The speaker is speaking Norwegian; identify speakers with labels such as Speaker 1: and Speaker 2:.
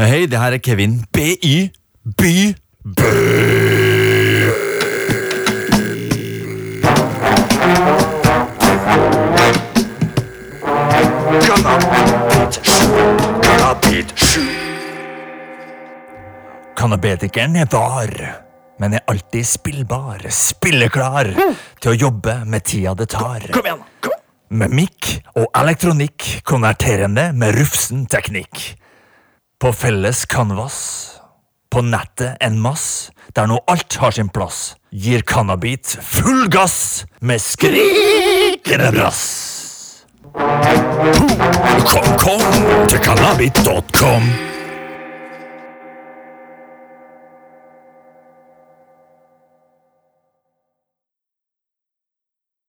Speaker 1: Hei, det her er Kevin. BY. By. Cannabetikeren er var, men er alltid spillbar, spilleklar til å jobbe med tida det tar.
Speaker 2: Kom igjen! Kom.
Speaker 1: Med mikk og elektronikk, konverterende med rufsen teknikk. På felles canvas, på nettet en mass, der nå alt har sin plass, gir Cannabit full gass med skrikende brass. Kom, kom til cannabit.com.